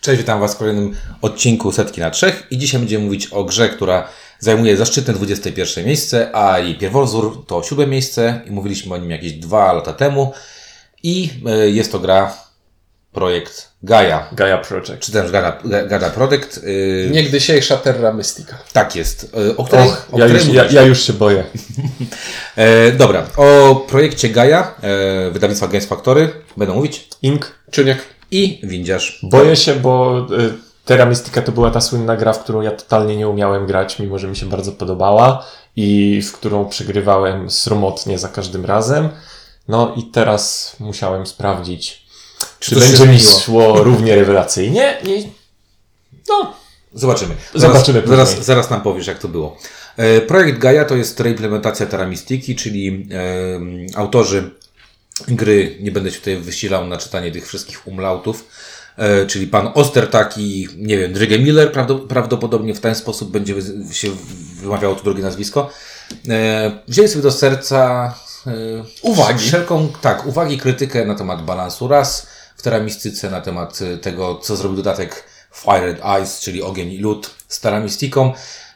Cześć, witam Was w kolejnym odcinku Setki na Trzech i dzisiaj będziemy mówić o grze, która zajmuje zaszczytne 21 miejsce, a jej pierwowzór to siódme miejsce i mówiliśmy o nim jakieś dwa lata temu i e, jest to gra, projekt Gaia. Gaia Project. Czy też Gaia, Gaia Project. e, Niegdysiejsza Terra Mystica. Tak jest. e, O której, Och, o ja, której już, ja, ja już się boję. E, dobra, o projekcie Gaia, e, wydawnictwa Games Factory będę mówić Ink. Czuniek. I Windziarz. Boję się, bo y, Terra Mystica to była ta słynna gra, w którą ja totalnie nie umiałem grać, mimo że mi się bardzo podobała i w którą przegrywałem sromotnie za każdym razem. No i teraz musiałem sprawdzić, czy, się będzie mi szło równie rewelacyjnie. I no, Zobaczymy. Zobaczymy Zaraz, zaraz, później. zaraz nam powiesz, jak to było. E, Projekt Gaia to jest reimplementacja Terra Mystiki, czyli autorzy gry, nie będę się tutaj wysilał na czytanie tych wszystkich umlautów, e, czyli pan Ostertak i, nie wiem, Drygge Miller, prawdo- prawdopodobnie w ten sposób będzie się wymawiało to drugie nazwisko. E, wzięli sobie do serca e, Uwagi. Wszelką, tak, uwagi, krytykę na temat balansu ras w teramistyce, na temat tego, co zrobił dodatek Fire and Ice, czyli ogień i lód z teramistyką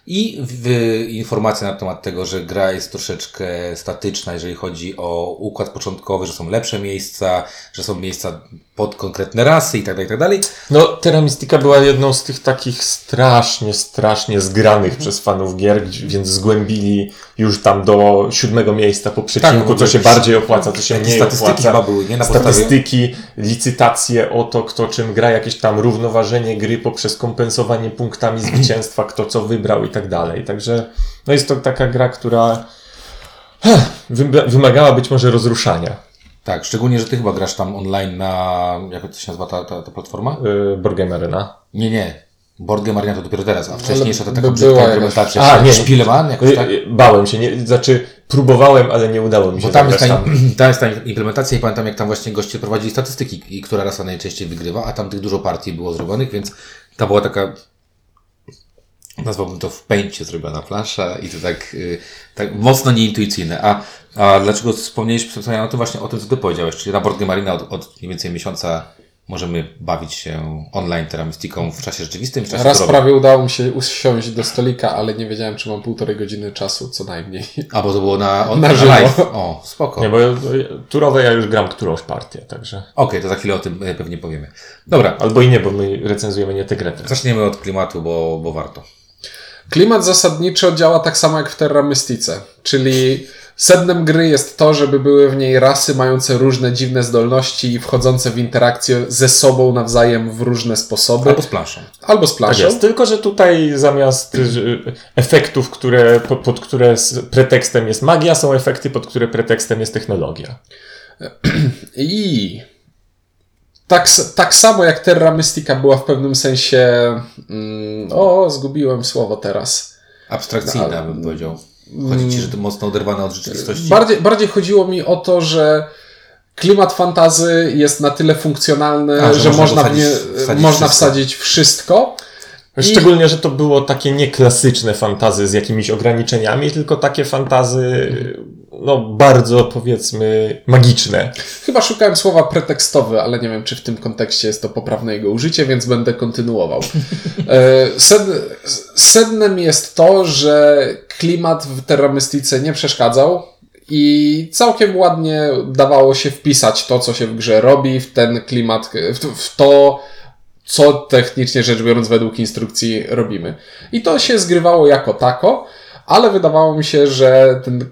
i w, informacja na temat tego, że gra jest troszeczkę statyczna, jeżeli chodzi o układ początkowy, że są lepsze miejsca, że są miejsca pod konkretne rasy i tak dalej, i tak dalej. No, Terra Mystica była jedną z tych takich strasznie, strasznie zgranych przez fanów gier, więc zgłębili już tam do siódmego miejsca po przecinku, bo co się bardziej opłaca, co się mniej statystyki opłaca. chyba były, nie? Na podstawie... Statystyki, licytacje o to, kto czym gra, jakieś tam równoważenie gry poprzez kompensowanie punktami zwycięstwa, kto co wybrał i tak dalej. Także no jest to taka gra, która wyma- wymagała być może rozruszania. Tak, szczególnie, że ty chyba grasz tam online na, jak to się nazywa ta, ta, ta platforma? Yy, Boardgame Arena. Nie, nie. Board Game Arena to dopiero teraz, a wcześniejsza to taka brzydka implementacja. A, nie. Spieleman, jakoś tak? Yy, Bałem się, nie, znaczy próbowałem, ale nie udało mi się Bo tam jest, ta, tam jest ta implementacja i pamiętam, jak tam właśnie goście prowadzili statystyki, i która rasa najczęściej wygrywa, a tam tych dużo partii było zrobionych, więc ta była taka, nazwałbym to w pęcie zrobiona plansza i to tak, y, tak mocno nieintuicyjne. A, a dlaczego wspomnieliśmy wspomniałem o tym właśnie o tym, co ty powiedziałeś, czyli na Board Game Arena od, od mniej więcej miesiąca możemy bawić się online teramistyką w czasie rzeczywistym, w czasie Raz prawie udało mi się usiąść do stolika, ale nie wiedziałem, czy mam półtorej godziny czasu, co najmniej. A, bo to było na, on, Na na, live. O, spoko. Nie, bo ja- turowe ja już gram którąś partię, także. Okej, to za chwilę o tym e, pewnie powiemy. Dobra, Albo i nie, bo my recenzujemy nie tę grę zaczniemy od klimatu, bo, bo warto. Klimat zasadniczo działa tak samo jak w Terra Mystice, czyli sednem gry jest to, żeby były w niej rasy mające różne dziwne zdolności i wchodzące w interakcję ze sobą nawzajem w różne sposoby. Albo z planszą. Albo z Tak jest. Tylko, że tutaj zamiast y, efektów, które, po- pod które pretekstem jest magia, są efekty, pod które pretekstem jest technologia. I tak, tak samo jak Terra Mystica była w pewnym sensie. Mm, o, zgubiłem słowo teraz. Abstrakcyjna, No, ale- bym powiedział. Chodzi ci, że to mocno oderwane od rzeczywistości? Bardziej, bardziej chodziło mi o to, że klimat fantazy jest na tyle funkcjonalny, A, że że, można można, w nie, wsadzić- wsadzić można wszystko. wsadzić wszystko. I- Szczególnie, że to było takie nieklasyczne fantazy z jakimiś ograniczeniami, tylko takie fantazy, no bardzo powiedzmy magiczne. Chyba szukałem słowa pretekstowy, ale nie wiem, czy w tym kontekście jest to poprawne jego użycie, więc będę kontynuował. Sed, sednem jest to, że klimat w Terra Mystice nie przeszkadzał i całkiem ładnie dawało się wpisać to, co się w grze robi, w ten klimat, w, w to, co technicznie rzecz biorąc według instrukcji robimy. I to się zgrywało jako tako, ale wydawało mi się, że ten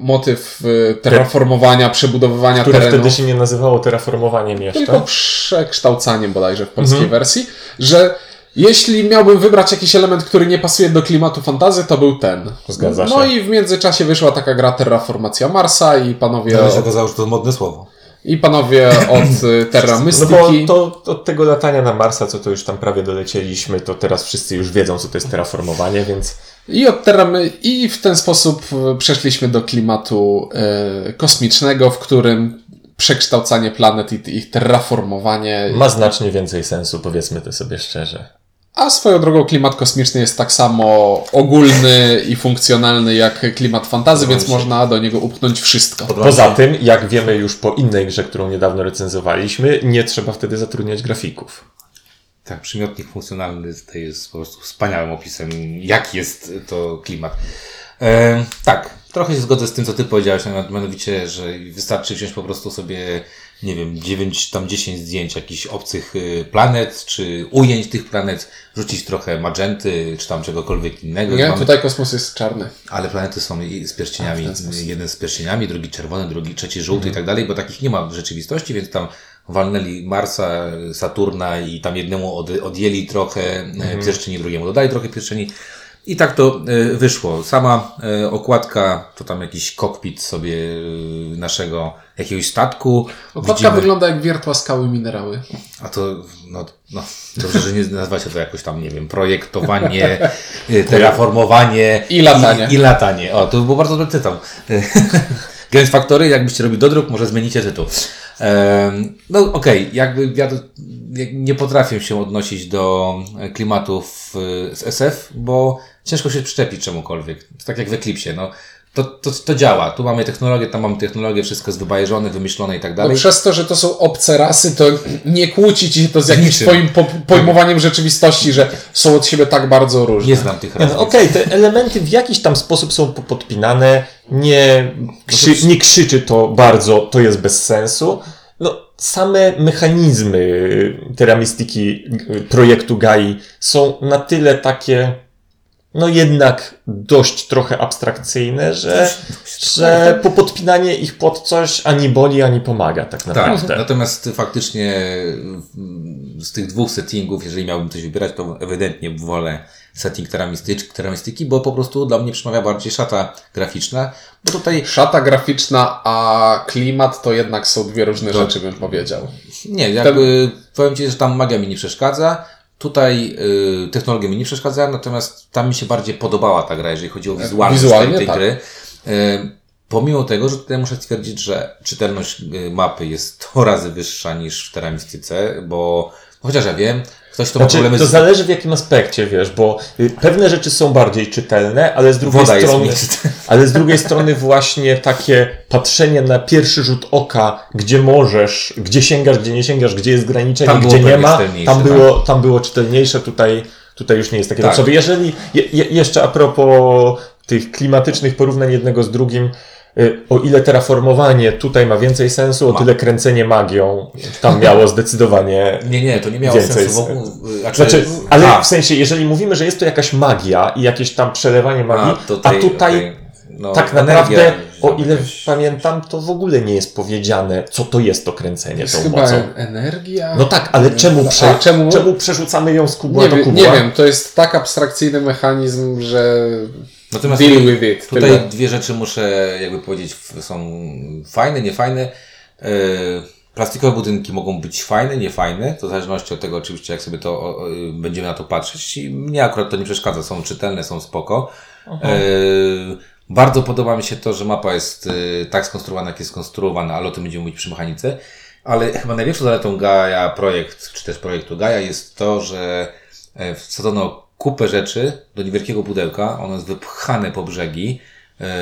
motyw y, terraformowania, przebudowywania Które terenu, wtedy się nie nazywało terraformowaniem tylko jeszcze. przekształcaniem bodajże w polskiej wersji, że jeśli miałbym wybrać jakiś element, który nie pasuje do klimatu fantazy, to był ten. Zgadza No się. i w międzyczasie wyszła taka gra Terraformacja Marsa i panowie, Ale się okazało, że to modne słowo. I panowie od y, Terra No bo Mystyki. to, od tego latania na Marsa, co to już tam prawie dolecieliśmy, to teraz wszyscy już wiedzą, co to jest terraformowanie, więc I od Terramy, i w ten sposób e, przeszliśmy do klimatu e, kosmicznego, w którym przekształcanie planet i ich terraformowanie. ma znacznie więcej sensu, powiedzmy to sobie szczerze. A swoją drogą klimat kosmiczny jest tak samo ogólny i funkcjonalny jak klimat fantazy, więc można do niego upchnąć wszystko. Poza tym, jak wiemy już po innej grze, którą niedawno recenzowaliśmy, nie trzeba wtedy zatrudniać grafików. Tak, przymiotnik funkcjonalny tutaj jest po prostu wspaniałym opisem, jaki jest to klimat. E, tak, trochę się zgodzę z tym, co ty powiedziałeś, mianowicie, że wystarczy wziąć po prostu sobie, nie wiem, 9, tam 10 zdjęć jakichś obcych y, planet, czy ujęć tych planet, rzucić trochę magenty, czy tam czegokolwiek innego. Nie, Mamy- tutaj kosmos jest czarny. ale planety są z pierścieniami. A. Jeden z pierścieniami, drugi czerwony, drugi trzeci żółty Mhm. i tak dalej, bo takich nie ma w rzeczywistości, więc tam walnęli Marsa, Saturna i tam jednemu od, odjęli trochę Mhm. e, pierścieni, drugiemu dodali trochę pierścieni. I tak to e, wyszło. Sama e, okładka to tam jakiś kokpit sobie e, naszego jakiegoś statku. Okładka Widzimy- wygląda jak wiertła skały minerały. a to, no, no, dobrze, że nie nazywacie to jakoś tam, nie wiem, projektowanie, terraformowanie I latanie. I, i latanie. O, to był bardzo dobry tytuł. Games Factory, jakbyście robili dodruk, może zmienicie tytuł. Em, No okej, jakby ja nie potrafię się odnosić do klimatów z SF, bo ciężko się przyczepić czemukolwiek. To tak jak w Eclipsie, no. To, to, to działa. Tu mamy technologię, tam mamy technologię, wszystko jest wybajeżone, wymyślone i tak No dalej. przez to, że to są obce rasy, to nie kłóci ci się to z jakimś Niczym. twoim po pojmowaniem rzeczywistości, że są od siebie tak bardzo różne. Nie znam tych ras. no, Okej, te elementy w jakiś tam sposób są po- podpinane, nie, krzy, nie krzyczy to bardzo, to jest bez sensu. No, same mechanizmy teramistyki y, projektu GAI są na tyle takie, no jednak dość trochę abstrakcyjne, że, że po podpinanie ich pod coś ani boli, ani pomaga tak Tak, naprawdę. natomiast faktycznie z tych dwóch settingów, jeżeli miałbym coś wybierać, to ewidentnie wolę setting teramistyki, bo po prostu dla mnie przemawia bardziej szata graficzna, bo tutaj Szata graficzna, a klimat to jednak są dwie różne rzeczy, bym powiedział. nie, jakby powiem Ci, że tam magia mi nie przeszkadza, tutaj y, technologia mi nie przeszkadza, natomiast tam mi się bardziej podobała ta gra, jeżeli chodzi o wizualność Wizualnie, tej, tej tak. gry. Y, Pomimo tego, że tutaj muszę stwierdzić, że czytelność y, mapy jest 100 razy wyższa niż w teramistyce, bo chociaż ja wiem, ktoś to ma Znaczy, problemy to z zależy w jakim aspekcie, wiesz, bo y, pewne rzeczy są bardziej czytelne, ale z drugiej Woda strony, ale z drugiej strony właśnie takie patrzenie na pierwszy rzut oka, gdzie możesz, gdzie sięgasz, gdzie nie sięgasz, gdzie jest graniczenie, Tam gdzie nie ma, tam tak. było, tam było czytelniejsze, tutaj, tutaj już nie jest takie Tak. tak. sobie. Jeżeli, je, je, jeszcze a propos tych klimatycznych porównań jednego z drugim, o ile terraformowanie tutaj ma więcej sensu, o Ma. tyle kręcenie magią tam miało zdecydowanie Nie, nie, to nie miało Więcej sensu. Wokół, y, znaczy, znaczy, ale a, w sensie, jeżeli mówimy, że jest to jakaś magia i jakieś tam przelewanie magii, a tutaj, okej, no, tak energia naprawdę, o ile jakaś- pamiętam, to w ogóle nie jest powiedziane, co to jest to kręcenie Jest tą chyba mocą. energia. No tak, ale czemu, prze, A czemu- czemu przerzucamy ją z kubła Nie, do kubła? nie wiem, to jest tak abstrakcyjny mechanizm, że Natomiast deal tutaj, with it. tutaj tyle. dwie rzeczy muszę jakby powiedzieć, są fajne, niefajne. Yy, plastikowe budynki mogą być fajne, niefajne, to w zależności od tego oczywiście, jak sobie to będziemy na to patrzeć. I mnie akurat to nie przeszkadza, są czytelne, są spoko. Yy, bardzo podoba mi się to, że mapa jest yy, tak skonstruowana, jak jest skonstruowana, ale o tym będziemy mówić przy mechanice. Ale chyba największą zaletą Gaia projekt, czy też projektu Gaia jest to, że e, wsadzono kupę rzeczy do niewielkiego pudełka, ono jest wypchane po brzegi,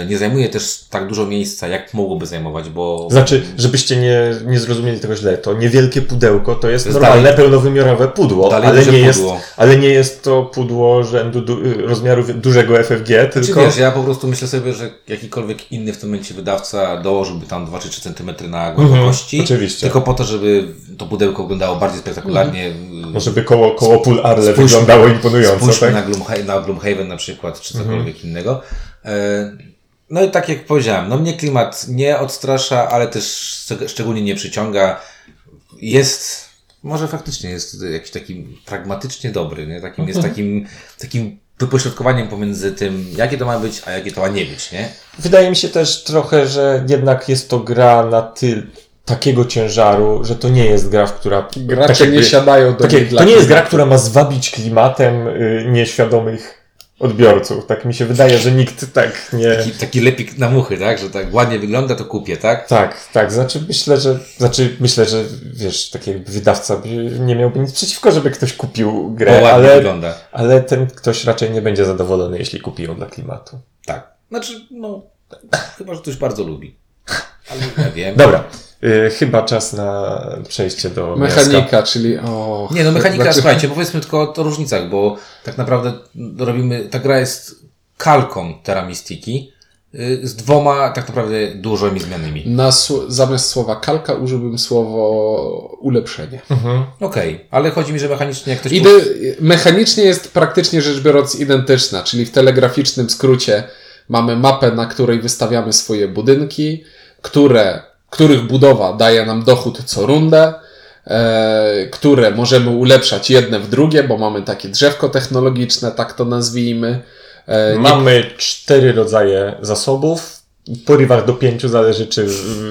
nie zajmuje też tak dużo miejsca, jak mogłoby zajmować, bo... Znaczy, żebyście nie, nie zrozumieli tego źle, to niewielkie pudełko to jest, jest normalne, dalej- pełnowymiarowe pudło, ale nie, jest, pudło. ale nie jest to pudło rzędu du, rozmiaru dużego FFG, Czy tylko... wiesz, ja po prostu myślę sobie, że jakikolwiek inny w tym momencie wydawca dołożyłby tam 2 czy 3 cm na głębokości. Mhm, oczywiście. Tylko po to, żeby to pudełko wyglądało bardziej spektakularnie. Mhm. No, żeby koło, koło pól Arle Spójrzmy- wyglądało imponująco, Spójrzmy tak? na, Gloomha- na Gloomhaven na przykład, czy cokolwiek Mhm. innego. E, No i tak jak powiedziałem, no mnie klimat nie odstrasza, ale też szczeg- szczególnie nie przyciąga. Jest, może faktycznie jest jakiś taki pragmatycznie dobry, nie? Takim, jest Mhm. takim, takim wypośrodkowaniem pomiędzy tym, jakie to ma być, a jakie to ma nie być, nie? Wydaje mi się też trochę, że jednak jest to gra na tyl takiego ciężaru, że to nie jest gra, w która... Gracze tak jakby- nie siadają do niej dla To nie jest gra, która ma zwabić klimatem y, nieświadomych odbiorców. Tak mi się wydaje, że nikt tak nie... Taki, taki lepik na muchy, tak? Że tak ładnie wygląda, to kupię, tak? Tak, tak. Znaczy myślę, że znaczy myślę, że wiesz, taki jakby wydawca nie miałby nic przeciwko, żeby ktoś kupił Bo grę, ładnie ale, wygląda. ale ten ktoś raczej nie będzie zadowolony, jeśli kupi ją dla klimatu. Tak. Znaczy, no, chyba, że ktoś bardzo lubi. Ale ja wiem. Dobra. Y, chyba czas na przejście do. Mechanika, czyli o. Nie, no mechanika, znaczy- słuchajcie, powiedzmy tylko o różnicach, bo tak naprawdę robimy, ta gra jest kalką Terra Mystiki y, z dwoma tak naprawdę dużymi zmianami. Na, zamiast słowa kalka użyłbym słowo ulepszenie. Mhm. Okej, ale chodzi mi, że mechanicznie jak ktoś... Ide mechanicznie jest praktycznie rzecz biorąc identyczna, czyli w telegraficznym skrócie mamy mapę, na której wystawiamy swoje budynki, które, których budowa daje nam dochód co rundę, e, które możemy ulepszać jedne w drugie, bo mamy takie drzewko technologiczne, tak to nazwijmy. E, nie- Mamy cztery rodzaje zasobów. W porywach do pięciu zależy, czy.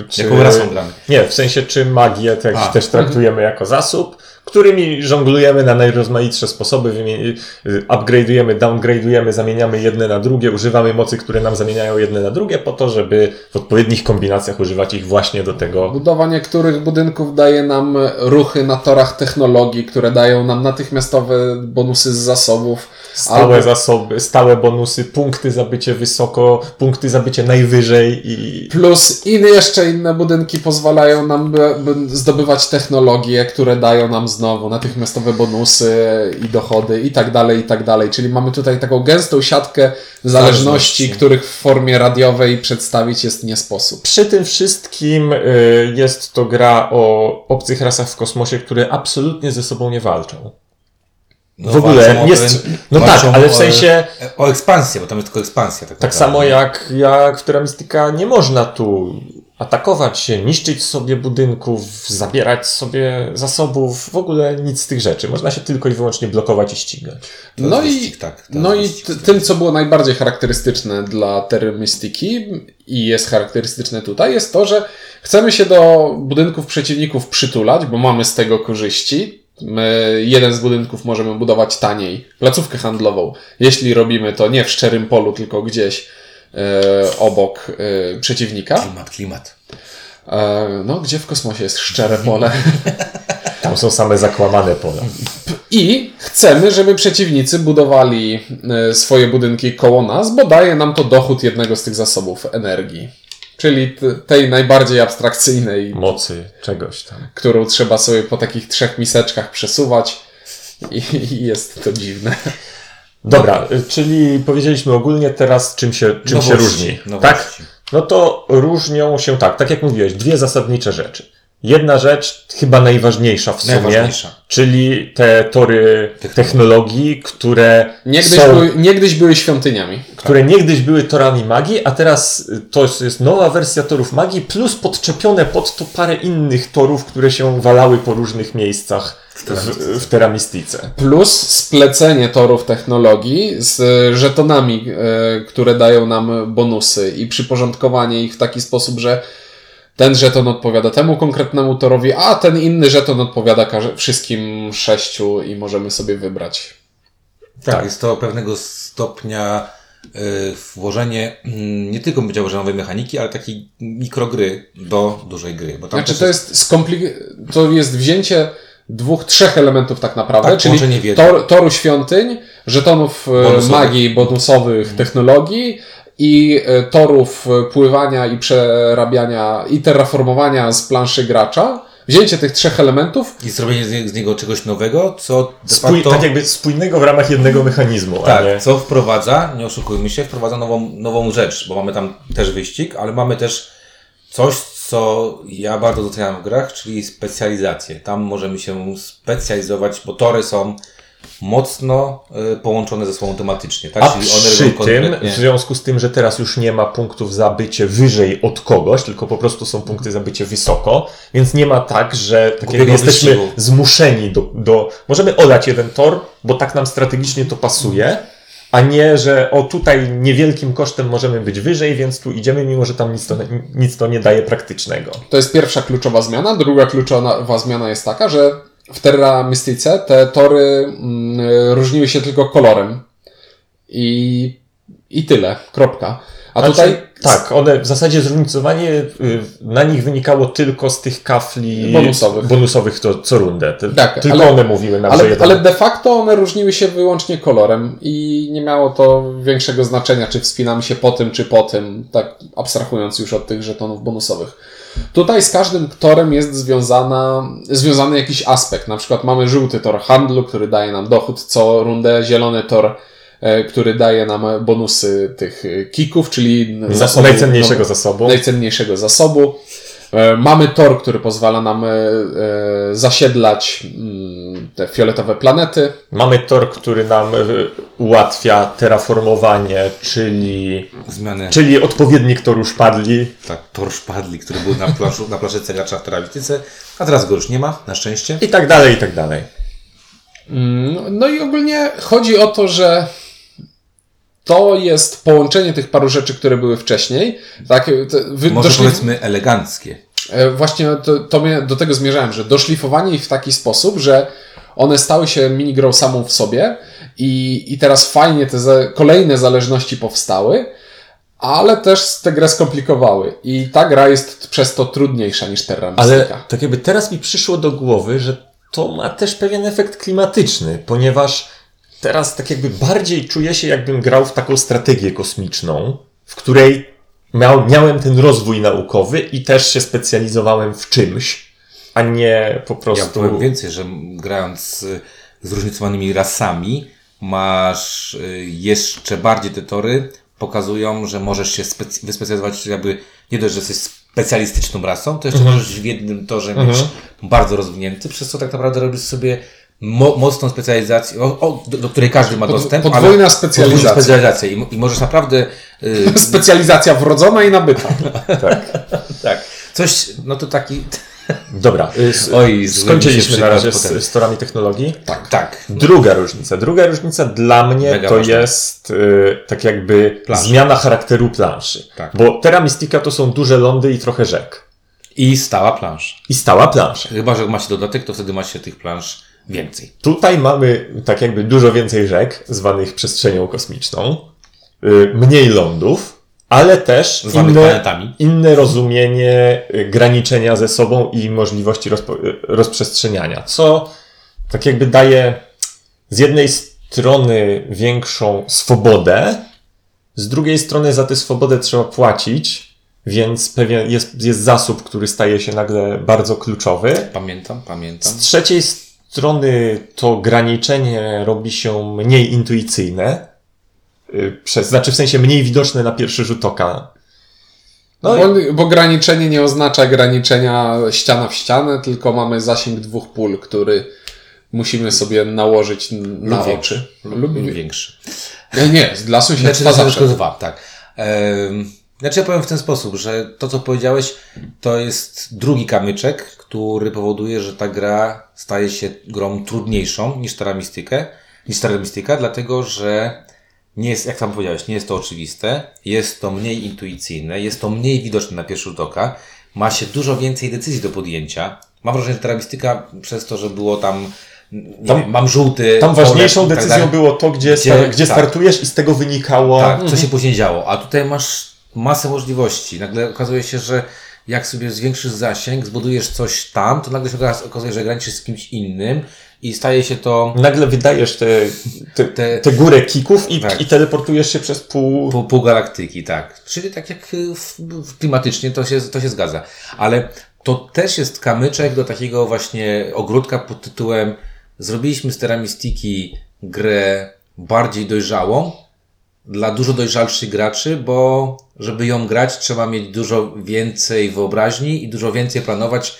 czy Jaką rasą gramy? Nie, w sensie, czy magię tak, też traktujemy jako zasób, którymi żonglujemy na najrozmaitsze sposoby. Y, upgrade'ujemy, downgrade'ujemy, zamieniamy jedne na drugie, używamy mocy, które nam zamieniają jedne na drugie, po to, żeby w odpowiednich kombinacjach używać ich właśnie do tego. Budowa niektórych budynków daje nam ruchy na torach technologii, które dają nam natychmiastowe bonusy z zasobów. Stałe Albo- zasoby, stałe bonusy, punkty za bycie wysoko, punkty za bycie najwyżej i Plus inne jeszcze inne budynki pozwalają nam by, by zdobywać technologie, które dają nam znowu natychmiastowe bonusy i dochody i tak dalej, i tak dalej. Czyli mamy tutaj taką gęstą siatkę zależności, Zależności. których w formie radiowej przedstawić jest nie sposób. Przy tym wszystkim y, jest to gra o obcych rasach w kosmosie, które absolutnie ze sobą nie walczą. No, w ogóle o nie. ten- No walczą tak, ale w o- sensie. O ekspansję, bo tam jest tylko ekspansja. Tak, Tak samo jak, jak w Terra Mystica nie można tu atakować się, niszczyć sobie budynków, zabierać sobie zasobów, w ogóle nic z tych rzeczy. Można się tylko i wyłącznie blokować i ścigać. To No i, wyścig, tak, no i wyścig. t- tym, co było najbardziej charakterystyczne dla Terry Mystiki i jest charakterystyczne tutaj, jest to, że chcemy się do budynków przeciwników przytulać, bo mamy z tego korzyści. My jeden z budynków możemy budować taniej, placówkę handlową, jeśli robimy to nie w szczerym polu, tylko gdzieś obok e, przeciwnika. Klimat, klimat. E, no, gdzie w kosmosie jest szczere pole. Tam są same zakłamane pola. I chcemy, żeby przeciwnicy budowali e, swoje budynki koło nas, bo daje nam to dochód jednego z tych zasobów energii. Czyli tej najbardziej abstrakcyjnej, Mocy, czegoś tam. którą trzeba sobie po takich trzech miseczkach przesuwać. I, i jest to dziwne. Dobra, y, czyli powiedzieliśmy ogólnie teraz, czym się, czym się Nowości, różni. nowości. Tak? No to różnią się tak, tak jak mówiłeś, dwie zasadnicze rzeczy. Jedna rzecz, chyba najważniejsza w sumie, Najważniejsza. czyli te tory technologii, które Niegdyś, są, były, niegdyś były świątyniami. które niegdyś były torami magii, a teraz y, to jest nowa wersja torów magii, plus podczepione pod to parę innych torów, które się walały po różnych miejscach w, w Teramistice. Plus splecenie torów technologii z żetonami, e, które dają nam bonusy i przyporządkowanie ich w taki sposób, że ten żeton odpowiada temu konkretnemu torowi, a ten inny żeton odpowiada wszystkim sześciu i możemy sobie wybrać. Tak, jest to pewnego stopnia y, włożenie mm, nie tylko będzie nowej mechaniki, ale takiej mikrogry do dużej gry. Bo tam Znaczy to jest skomplik- to jest wzięcie dwóch, trzech elementów tak naprawdę, Tak, czyli tor, toru świątyń, żetonów e, Bonusowych. magii, bonusowych technologii i e, torów e, pływania i przerabiania i terraformowania z planszy gracza. Wzięcie tych trzech elementów I zrobienie z, nie- z niego czegoś nowego, co Spój, facto, tak jakby spójnego w ramach jednego mechanizmu, a tak, nie... co wprowadza, nie oszukujmy się, wprowadza nową, nową rzecz, bo mamy tam też wyścig, ale mamy też coś, co ja bardzo doceniam w grach, czyli specjalizację. Tam możemy się specjalizować, bo tory są mocno y, połączone ze sobą tematycznie, tak? A Czyli one przy tym, w związku z tym, że teraz już nie ma punktów za bycie wyżej od kogoś, tylko po prostu są punkty za bycie wysoko, więc nie ma tak, że tak jesteśmy wyścigu. zmuszeni do, do... Możemy olać jeden tor, bo tak nam strategicznie to pasuje, a nie, że o tutaj niewielkim kosztem możemy być wyżej, więc tu idziemy, mimo że tam nic to, nic to nie daje praktycznego. To jest pierwsza kluczowa zmiana. Druga kluczowa zmiana jest taka, że w Terra Mystice te tory mm, różniły się tylko kolorem. I, i tyle. Kropka. A tutaj Tak, one w zasadzie zróżnicowanie y, na nich wynikało tylko z tych kafli Bonusowych. bonusowych to, co rundę. Tak, tylko ale- one mówiły nam, że Ale, jeden. ale de facto one różniły się wyłącznie kolorem i nie miało to większego znaczenia, czy wspinamy się po tym, czy po tym, tak abstrahując już od tych żetonów bonusowych. Tutaj z każdym torem jest związana, związany jakiś aspekt. Na przykład mamy żółty tor handlu, który daje nam dochód co rundę, zielony tor, który daje nam bonusy tych e, kików, czyli Za, zasobu- najcenniejszego no, zasobu. najcenniejszego zasobu. E, Mamy tor, który pozwala nam e, e, zasiedlać mm, te fioletowe planety. Mamy tor, który nam ułatwia terraformowanie, czyli, Zmiany. czyli odpowiednik toru szpadli. Tak, tor szpadli, który był na, plaszu, na plaszece gracza w teramistyce, a teraz go już nie ma, na szczęście. I tak dalej, i tak dalej. Mm, No i ogólnie chodzi o to, że to jest połączenie tych paru rzeczy, które były wcześniej. Tak, wy, Może doszli- powiedzmy eleganckie. E, Właśnie to, to mnie, do tego zmierzałem, że doszlifowanie ich w taki sposób, że one stały się minigrą samą w sobie i, i teraz fajnie te za, kolejne zależności powstały, ale też tę grę skomplikowały. I ta gra jest przez to trudniejsza niż Terra Ale Mystica. tak jakby teraz mi przyszło do głowy, że to ma też pewien efekt klimatyczny, ponieważ teraz tak jakby bardziej czuję się, jakbym grał w taką strategię kosmiczną, w której miał, miałem ten rozwój naukowy i też się specjalizowałem w czymś, a nie po Ja prostu... powiem więcej, że grając z zróżnicowanymi rasami, masz y, jeszcze bardziej te tory, pokazują, że możesz się specy- wyspecjalizować, jakby nie dość, że jesteś specjalistyczną rasą, to jeszcze możesz w jednym torze mieć bardzo rozwinięty, przez co tak naprawdę robisz sobie mo- mocną specjalizację, o, o, do, do której każdy ma Pod- dostęp. podwójna ale- specjalizacja. Podwójna specjalizacja. I, i możesz naprawdę y, Specjalizacja wrodzona i nabyta. Tak. tak, coś, no to taki, Dobra, y, Oj, skończyliśmy na się razie z, z torami technologii. tak, tak. Druga różnica. Druga różnica dla mnie Mega to ważna. jest y, tak jakby zmiana charakteru planszy. Tak. Bo Terra Mystica to są duże lądy i trochę rzek. I stała plansza. I stała plansza. Chyba, że macie dodatek, to wtedy macie tych plansz więcej. Tutaj mamy tak jakby dużo więcej rzek, zwanych przestrzenią kosmiczną, y, mniej lądów, ale też Zwanych inne, planetami. inne rozumienie y, graniczenia ze sobą i możliwości y, rozprzestrzeniania, co tak jakby daje z jednej strony większą swobodę, z drugiej strony za tę swobodę trzeba płacić, więc pewien jest, jest zasób, który staje się nagle bardzo kluczowy. Pamiętam, pamiętam. Z trzeciej strony to graniczenie robi się mniej intuicyjne, y, przez, znaczy w sensie mniej widoczne na pierwszy rzut oka. No i, Bo, bo graniczenie nie oznacza graniczenia ściana w ścianę, tylko mamy zasięg dwóch pól, który musimy sobie nałożyć na Lub oczy. większy. Lub większy. Nie, nie, dla Znaczy, sąsiedztwa to są zawsze. tylko dwa, tak. Ehm, Znaczy ja powiem w ten sposób, że to co powiedziałeś, to jest drugi kamyczek, który powoduje, że ta gra staje się grą trudniejszą niż Terra Mystica, niż Terra Mystica, dlatego że nie jest, jak tam powiedziałeś, nie jest to oczywiste, jest to mniej intuicyjne, jest to mniej widoczne na pierwszy rzut oka, ma się dużo więcej decyzji do podjęcia. Mam wrażenie, że Terra Mystica przez to, że było tam, Tam- wiem, mam żółty... tam ważniejszą tak decyzją dalej. było to, gdzie, Gdzie- gdzie tak. startujesz i z tego wynikało... Tak, co się później działo. A tutaj masz masę możliwości. Nagle okazuje się, że jak sobie zwiększysz zasięg, zbudujesz coś tam, to nagle się okaz- okazuje, że graniczysz z kimś innym i staje się to Nagle wydajesz tę te, te, Te- te górę kików i, Tak. i teleportujesz się przez pół... pół, pół galaktyki, tak. Czyli tak jak y, klimatycznie to się, to się zgadza. Ale to też jest kamyczek do takiego właśnie ogródka pod tytułem zrobiliśmy z Teramistiki grę bardziej dojrzałą dla dużo dojrzalszych graczy, bo żeby ją grać trzeba mieć dużo więcej wyobraźni i dużo więcej planować,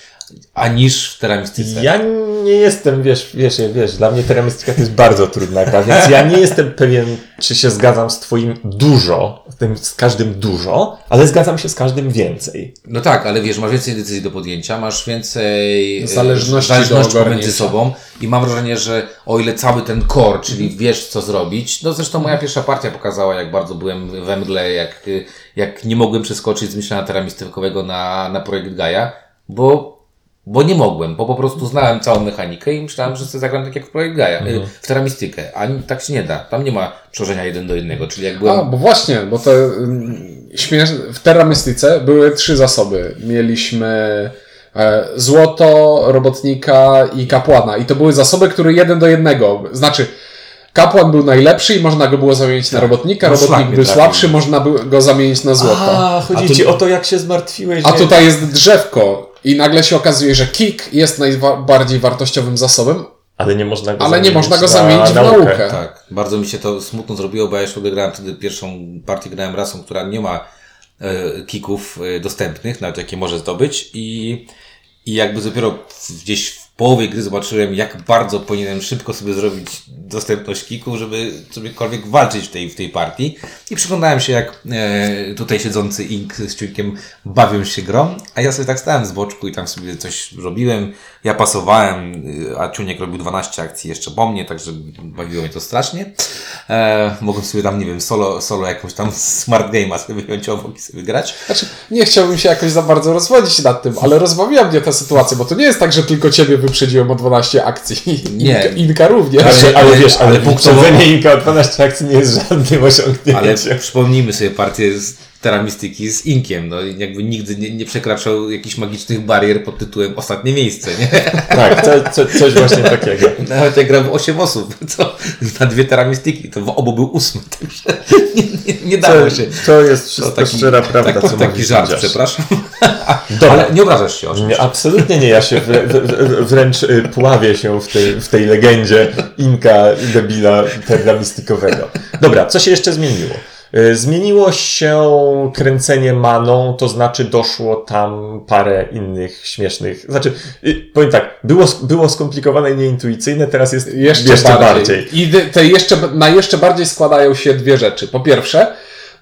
a niż w Teramistyce. Ja nie jestem, wiesz, wiesz, wiesz, dla mnie Terra Mystica to jest bardzo trudna gra, więc ja nie jestem pewien, czy się zgadzam z twoim dużo, z tym z każdym dużo, ale zgadzam się z każdym więcej. No tak, ale wiesz, masz więcej decyzji do podjęcia, masz więcej e, Zależności zależności pomiędzy sobą i mam wrażenie, że o ile cały ten core, czyli wiesz co zrobić, no zresztą moja pierwsza partia pokazała, jak bardzo byłem we mgle, jak, jak nie mogłem przeskoczyć z myślenia teramistykowego na, na projekt Gaia, bo bo nie mogłem, bo po prostu znałem całą mechanikę i myślałem, że sobie zagram tak jak w projekt Gaia, y, w teramistykę, a tak się nie da. Tam nie ma przełożenia jeden do jednego, czyli jak byłem... A, bo właśnie, bo to mm, śmiesz... w Terra Mystice były trzy zasoby. Mieliśmy e, złoto, robotnika i kapłana. I to były zasoby, które jeden do jednego. Znaczy, Kapłan był najlepszy i można go było zamienić na robotnika, No, robotnik był trafił. słabszy, można go zamienić na złoto. A, chodzi A tu- ci o to, jak się zmartwiłeś. A że- tutaj jest drzewko i nagle się okazuje, że kick jest najbardziej wartościowym zasobem, Ale nie można go ale nie zamienić można go na zamienić w naukę. Tak, bardzo mi się to smutno zrobiło, bo ja już wtedy grałem wtedy pierwszą partię grałem rasą, która nie ma e, kików e, dostępnych, nawet jakie może zdobyć i, i jakby dopiero gdzieś w połowie gry zobaczyłem, jak bardzo powinienem szybko sobie zrobić dostępność kików, żeby cokolwiek walczyć w tej, w tej partii. I przyglądałem się, jak e, tutaj siedzący Ink z Ciuńkiem bawią się grą, a ja sobie tak stałem z boczku i tam sobie coś robiłem. Ja pasowałem, y, a Ciuniek robił 12 akcji jeszcze po mnie, także bawiło mnie to strasznie. E, mogłem sobie tam, nie wiem, solo, solo jakąś tam smart game'a sobie wyjąć obok i sobie grać. Znaczy, nie chciałbym się jakoś za bardzo rozwodzić nad tym, ale rozbawiła mnie ta sytuacja, bo to nie jest tak, że tylko ciebie wyprzedziłem o 12 akcji. Nie. Inka, Inka również. Ale, ale, ale- wiesz, ale, ale punktowanie Inka o 12 akcji nie jest żadnym osiągnięciem. Ale przypomnijmy sobie partię z Teramistyki z Inkiem. No, i jakby nigdy nie, nie przekraczał jakichś magicznych barier pod tytułem ostatnie miejsce, nie? Tak, co, co, coś właśnie takiego. Nawet jak grał 8 osób, to na dwie Teramistyki, to w obu był ósmy, także nie, nie, nie To, dało się. to jest wszystko szczera prawda, tak, co taki żart, przepraszam. Dobra. Ale nie obrażasz się o Nie, absolutnie nie. Ja się wrę, wrę, wrę- wręcz y, pławię się w tej, w tej legendzie Inka debila terramistykowego. Dobra, co się jeszcze zmieniło? Y, Zmieniło się kręcenie maną, to znaczy doszło tam parę innych śmiesznych. Znaczy, y, powiem tak, było, było skomplikowane i nieintuicyjne, teraz jest Jeszcze, bardziej. I dy- te jeszcze, na jeszcze bardziej składają się dwie rzeczy. Po pierwsze,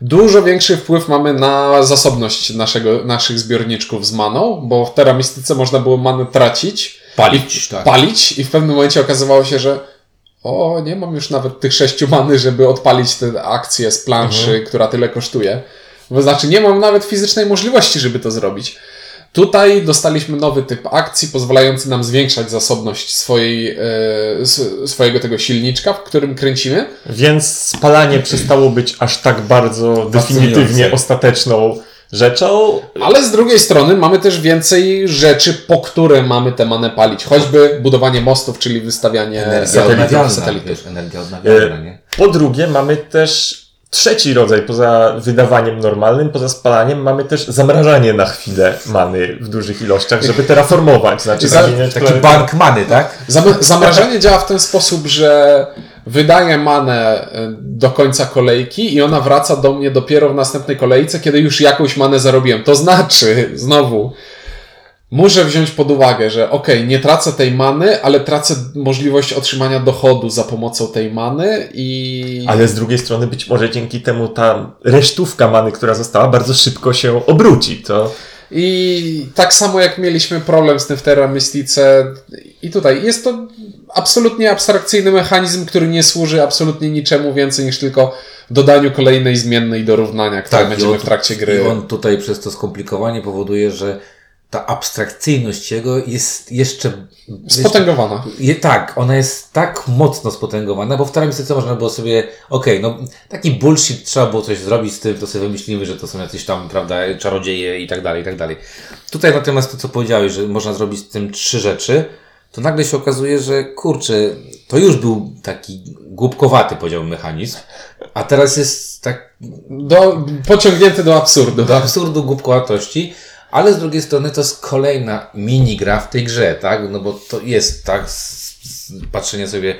dużo większy wpływ mamy na zasobność naszego, naszych zbiorniczków z maną, bo w teramistyce można było manę tracić, Palić, i, tak. palić i w pewnym momencie okazywało się, że o, nie mam już nawet tych sześciu many, żeby odpalić tę akcję z planszy, która tyle kosztuje. To znaczy, nie mam nawet fizycznej możliwości, żeby to zrobić. Tutaj dostaliśmy nowy typ akcji, pozwalający nam zwiększać zasobność swojej, e, swojego tego silniczka, w którym kręcimy. Więc spalanie przestało być aż tak bardzo definitywnie ostateczną rzeczą. Ale z drugiej strony mamy też więcej rzeczy, po które mamy tę manę palić. Choćby budowanie mostów, czyli wystawianie Energia satelitów. odnawialna, satelitów. energia odnawialna, nie? Po drugie, mamy też trzeci rodzaj, poza wydawaniem normalnym, poza spalaniem, mamy też zamrażanie na chwilę many w dużych ilościach, żeby terraformować, znaczy Taki bank many, tak? Zam- zamrażanie działa w ten sposób, że wydaję manę e, do końca kolejki i ona wraca do mnie dopiero w następnej kolejce, kiedy już jakąś manę zarobiłem. To znaczy, znowu, muszę wziąć pod uwagę, że okej, nie tracę tej many, ale tracę możliwość otrzymania dochodu za pomocą tej many i... Ale z drugiej strony być może dzięki temu ta resztówka many, która została, bardzo szybko się obróci. To I tak samo jak mieliśmy problem z tym w Terra Mystice i tutaj jest to absolutnie abstrakcyjny mechanizm, który nie służy absolutnie niczemu więcej niż tylko dodaniu kolejnej zmiennej do równania, które Tak, będziemy on- w trakcie gry. I on tutaj przez to skomplikowanie powoduje, że ta abstrakcyjność jego jest jeszcze... Spotęgowana. Je, tak, ona jest tak mocno spotęgowana, bo w Teramistyce można było sobie, okej, no taki bullshit, trzeba było coś zrobić z tym, to sobie wymyślimy, że to są jacyś tam, prawda, czarodzieje i tak dalej, i tak dalej. Tutaj natomiast to, co powiedziałeś, że można zrobić z tym trzy rzeczy, to nagle się okazuje, że kurczę, to już był taki głupkowaty, powiedziałbym, mechanizm, a teraz jest tak Do, pociągnięty do absurdu. do absurdu głupkowatości, ale z drugiej strony to jest kolejna minigra w tej grze, tak? No bo to jest tak, patrzenie sobie,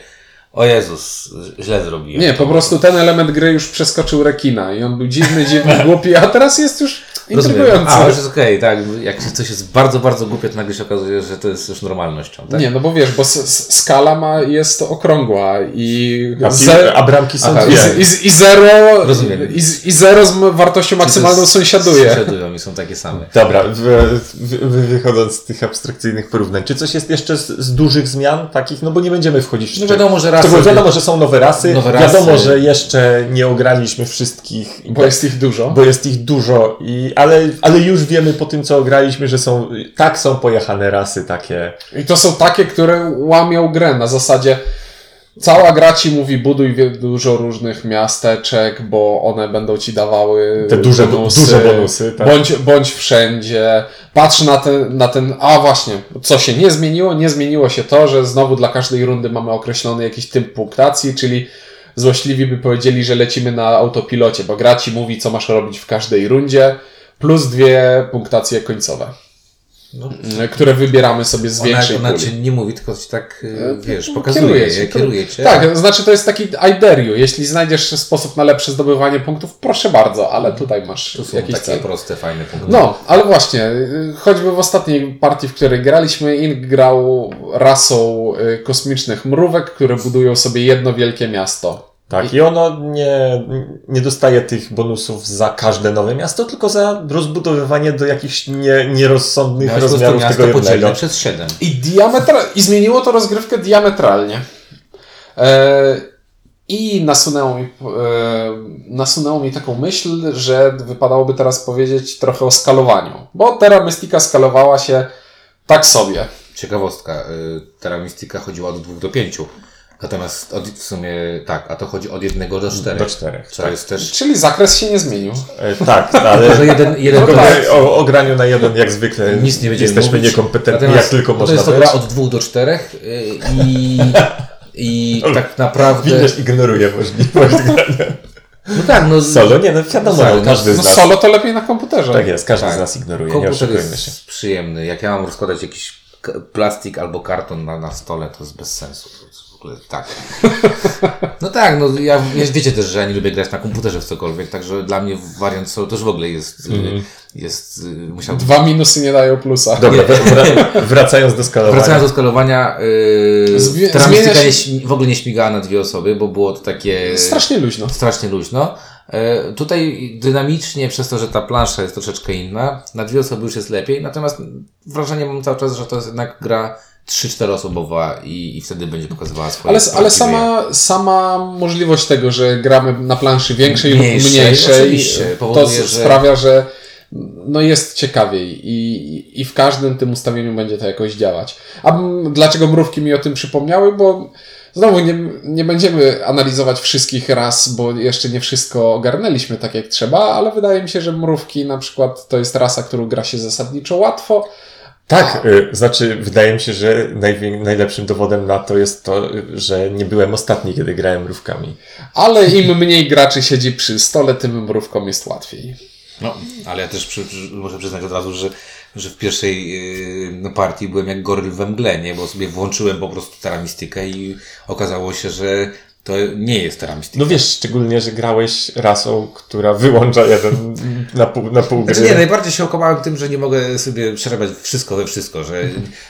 o Jezus, źle zrobiłem. Nie, po prostu ten element gry już przeskoczył rekina i on był dziwny, dziwny, głupi, a teraz jest już Rozumiem. A, już jest okej, tak. Jak coś jest bardzo, bardzo głupie, to nagle się okazuje, że to jest już normalnością, tak? Nie, no bo wiesz, bo s- s- skala ma, jest okrągła i, a, ze, a bramki są Aha, i, i, z- i zero, Rozumiem. i, z- i zero z wartością maksymalną sąsiaduje. Sąsiadują i są takie same. Dobra, wy, wy, wy, wychodząc z tych abstrakcyjnych porównań, czy coś jest jeszcze z, z dużych zmian takich? No bo nie będziemy wchodzić w No wiadomo, że To rasy... było wiadomo, że są nowe rasy. Nowe rasy. Wiadomo, że jeszcze nie ograliśmy wszystkich. Bo jest ich dużo. bo jest ich dużo, i, ale, ale już wiemy po tym, co ograliśmy, że są tak są pojechane rasy takie. I to są takie, które łamią grę na zasadzie Cała gra ci mówi, buduj dużo różnych miasteczek, bo one będą ci dawały Te duże- duże bonusy, tak. Bądź, bądź wszędzie. Patrz na ten, na ten, a właśnie, co się nie zmieniło? Nie zmieniło się to, że znowu dla każdej rundy mamy określony jakiś typ punktacji, czyli złośliwi by powiedzieli, że lecimy na autopilocie, bo gra ci mówi, co masz robić w każdej rundzie, plus dwie punktacje końcowe, No, które wybieramy sobie z ona, większej ona puli. ci nie mówi, tylko ci tak, E, wiesz, no, pokazuje, kieruje je, cię, kieruje cię. Tak, znaczy to jest taki I dare you. Jeśli znajdziesz sposób na lepsze zdobywanie punktów, proszę bardzo, ale tutaj masz To są jakiś takie cel. proste, fajne punkty. No, ale właśnie, y, choćby w ostatniej partii, w której graliśmy, Ink grał rasą y, kosmicznych mrówek, które budują sobie jedno wielkie miasto. Tak, i ono nie, nie dostaje tych bonusów za każde nowe miasto, tylko za rozbudowywanie do jakichś nie, nierozsądnych Miałeś prostu rozmiarów miasto tego podzielone jednego. przez 7. I, diametra- I zmieniło to rozgrywkę diametralnie. E, I nasunęło mi, e, nasunęło mi taką myśl, że wypadałoby teraz powiedzieć trochę o skalowaniu. Bo Terra Mystica skalowała się tak sobie. Ciekawostka, y, Terra Mystica chodziła od 2 do 5. Natomiast od, w sumie tak, a to chodzi od 1 do 4. Do czterech, Co tak. jest też. Czyli zakres się nie zmienił. E, tak, ale Że jeden, jeden tylko to my o, o graniu na jeden jak zwykle nic nie będziemy jesteśmy mówić. niekompetentni, Natomiast jak tylko to można jest to być. gra od 2 do 4 i, i tak naprawdę. Winesz ignoruje możliwość grania. No tak, no. Solo? Nie, no wiadomo, Solo, no, każdy No z nas. solo to lepiej na komputerze. Tak jest, każdy Tak. z nas ignoruje, nie Komputer oszukujmy się. jest przyjemny. Jak ja mam rozkładać jakiś plastik albo karton na, na stole, to jest bez sensu. Ogóle tak. No tak, no ja wiecie też, że ja nie lubię grać na komputerze w cokolwiek, także dla mnie wariant solo też w ogóle jest, y, jest y, musiał Dwa minusy nie dają plusa. Dobra, wra- wracając do skalowania. Wracając do skalowania, yy, śmi- w ogóle nie śmigała na dwie osoby, bo było to takie Strasznie luźno. strasznie luźno. E, Tutaj dynamicznie, przez to, że ta plansza jest troszeczkę inna, na dwie osoby już jest lepiej, natomiast wrażenie mam cały czas, że to jest jednak gra 3-4 osobowa i, i wtedy będzie pokazywała swoje Ale, ale sama, sama możliwość tego, że gramy na planszy większej lub Mniejszej, mniejszej, oczywiście, to powoduje, że- sprawia, że no jest ciekawiej i, i w każdym tym ustawieniu będzie to jakoś działać. A dlaczego mrówki mi o tym przypomniały? Bo znowu nie, nie będziemy analizować wszystkich ras, bo jeszcze nie wszystko ogarnęliśmy tak jak trzeba, ale wydaje mi się, że mrówki na przykład to jest rasa, którą gra się zasadniczo łatwo, Tak, y, znaczy wydaje mi się, że najlepszym dowodem na to jest to, że nie byłem ostatni, kiedy grałem mrówkami. ale im mniej graczy siedzi przy stole, tym mrówkom jest łatwiej. No, ale ja też przy, przy, muszę przyznać od razu, że, że w pierwszej yy, no, partii byłem jak goryl we mgle, nie? Bo sobie włączyłem po prostu Terra Mystikę i okazało się, że to nie jest Terra Mystica. No wiesz, szczególnie, że grałeś rasą, która wyłącza jeden na pół, na pół gry. Znaczy nie, najbardziej się okopałem tym, że nie mogę sobie przerabiać wszystko we wszystko, że